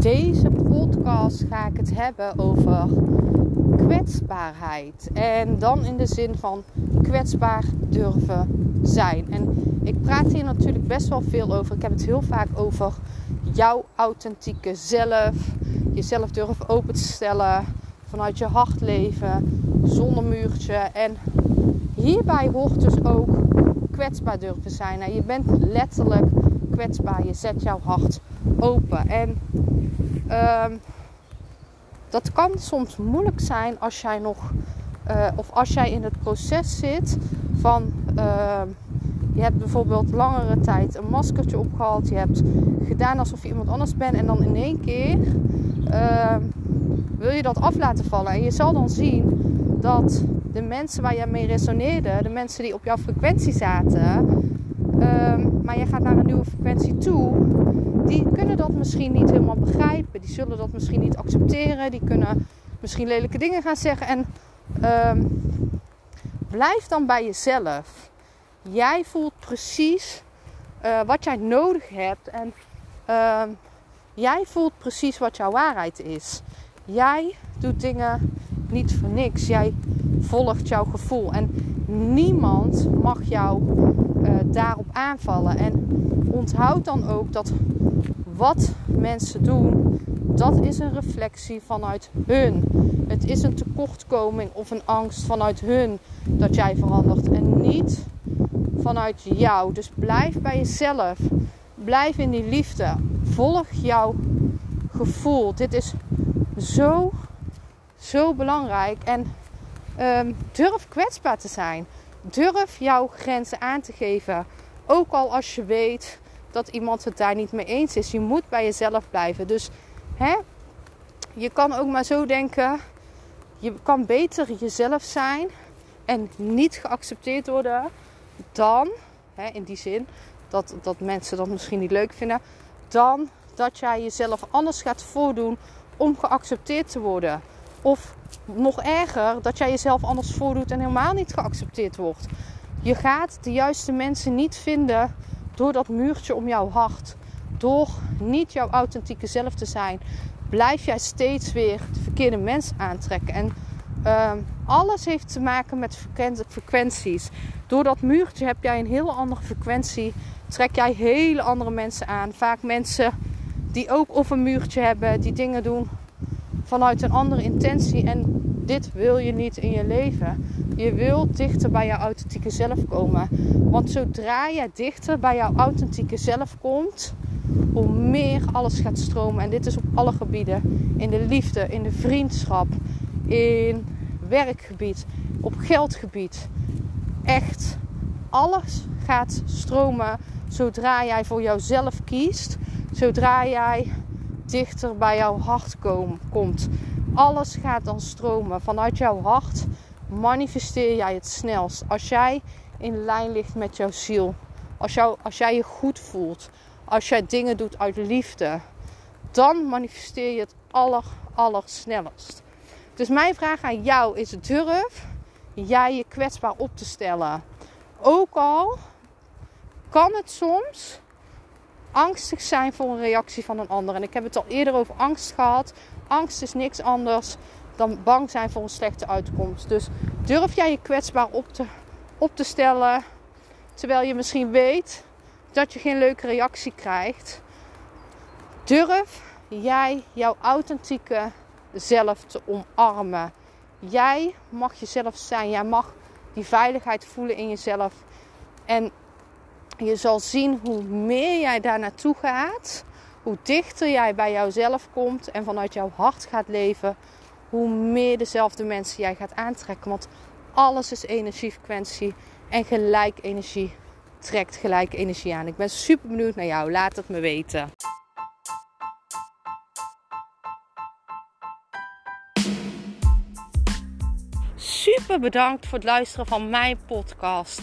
Deze podcast ga ik het hebben over kwetsbaarheid. En dan in de zin van kwetsbaar durven zijn. En ik praat hier natuurlijk best wel veel over. Ik heb het heel vaak over jouw authentieke zelf. Jezelf durven open te stellen. Vanuit je hart leven. Zonder muurtje. En hierbij hoort dus ook kwetsbaar durven zijn. Nou, je bent letterlijk kwetsbaar. Je zet jouw hart open. En um, dat kan soms moeilijk zijn als jij nog, uh, of als jij in het proces zit van, uh, je hebt bijvoorbeeld langere tijd een maskertje opgehad, je hebt gedaan alsof je iemand anders bent en dan in één keer uh, wil je dat af laten vallen. En je zal dan zien dat de mensen waar jij mee resoneerde, de mensen die op jouw frequentie zaten, ehm, maar je gaat naar een nieuwe frequentie toe, die kunnen dat misschien niet helemaal begrijpen. Die zullen dat misschien niet accepteren. Die kunnen misschien lelijke dingen gaan zeggen. En um, blijf dan bij jezelf. Jij voelt precies uh, wat jij nodig hebt. En uh, jij voelt precies wat jouw waarheid is. Jij doet dingen niet voor niks. Jij volgt jouw gevoel. En niemand mag jou daarop aanvallen. En onthoud dan ook dat wat mensen doen, dat is een reflectie vanuit hun. Het is een tekortkoming of een angst vanuit hun dat jij verandert en niet vanuit jou. Dus blijf bij jezelf. Blijf in die liefde. Volg jouw gevoel. Dit is zo, zo belangrijk. En um, durf kwetsbaar te zijn. Durf jouw grenzen aan te geven. Ook al als je weet dat iemand het daar niet mee eens is. Je moet bij jezelf blijven. Dus hè, je kan ook maar zo denken. Je kan beter jezelf zijn en niet geaccepteerd worden dan, hè, in die zin, dat, dat mensen dat misschien niet leuk vinden, dan dat jij jezelf anders gaat voordoen om geaccepteerd te worden. Of nog erger, dat jij jezelf anders voordoet en helemaal niet geaccepteerd wordt. Je gaat de juiste mensen niet vinden door dat muurtje om jouw hart, door niet jouw authentieke zelf te zijn, blijf jij steeds weer de verkeerde mensen aantrekken. En uh, alles heeft te maken met frequenties. Door dat muurtje heb jij een hele andere frequentie. Trek jij hele andere mensen aan. Vaak mensen die ook of een muurtje hebben, die dingen doen vanuit een andere intentie. En dit wil je niet in je leven. Je wilt dichter bij jouw authentieke zelf komen. Want zodra je dichter bij jouw authentieke zelf komt, hoe meer alles gaat stromen. En dit is op alle gebieden. In de liefde, in de vriendschap, in werkgebied, op geldgebied. Echt, alles gaat stromen zodra jij voor jouzelf kiest. Zodra jij dichter bij jouw hart komt. Alles gaat dan stromen. Vanuit jouw hart manifesteer jij het snelst. Als jij in lijn ligt met jouw ziel. Als, jou, als jij je goed voelt. Als jij dingen doet uit liefde. Dan manifesteer je het aller, snelst. Dus mijn vraag aan jou is: durf jij je kwetsbaar op te stellen? Ook al kan het soms angstig zijn voor een reactie van een ander. En ik heb het al eerder over angst gehad. Angst is niks anders dan bang zijn voor een slechte uitkomst. Dus durf jij je kwetsbaar op te, op te stellen. Terwijl je misschien weet dat je geen leuke reactie krijgt. Durf jij jouw authentieke zelf te omarmen. Jij mag jezelf zijn. Jij mag die veiligheid voelen in jezelf. En je zal zien hoe meer jij daar naartoe gaat, hoe dichter jij bij jouzelf komt en vanuit jouw hart gaat leven, hoe meer dezelfde mensen jij gaat aantrekken. Want alles is energiefrequentie en gelijk energie trekt gelijke energie aan. Ik ben super benieuwd naar jou. Laat het me weten. Super bedankt voor het luisteren van mijn podcast.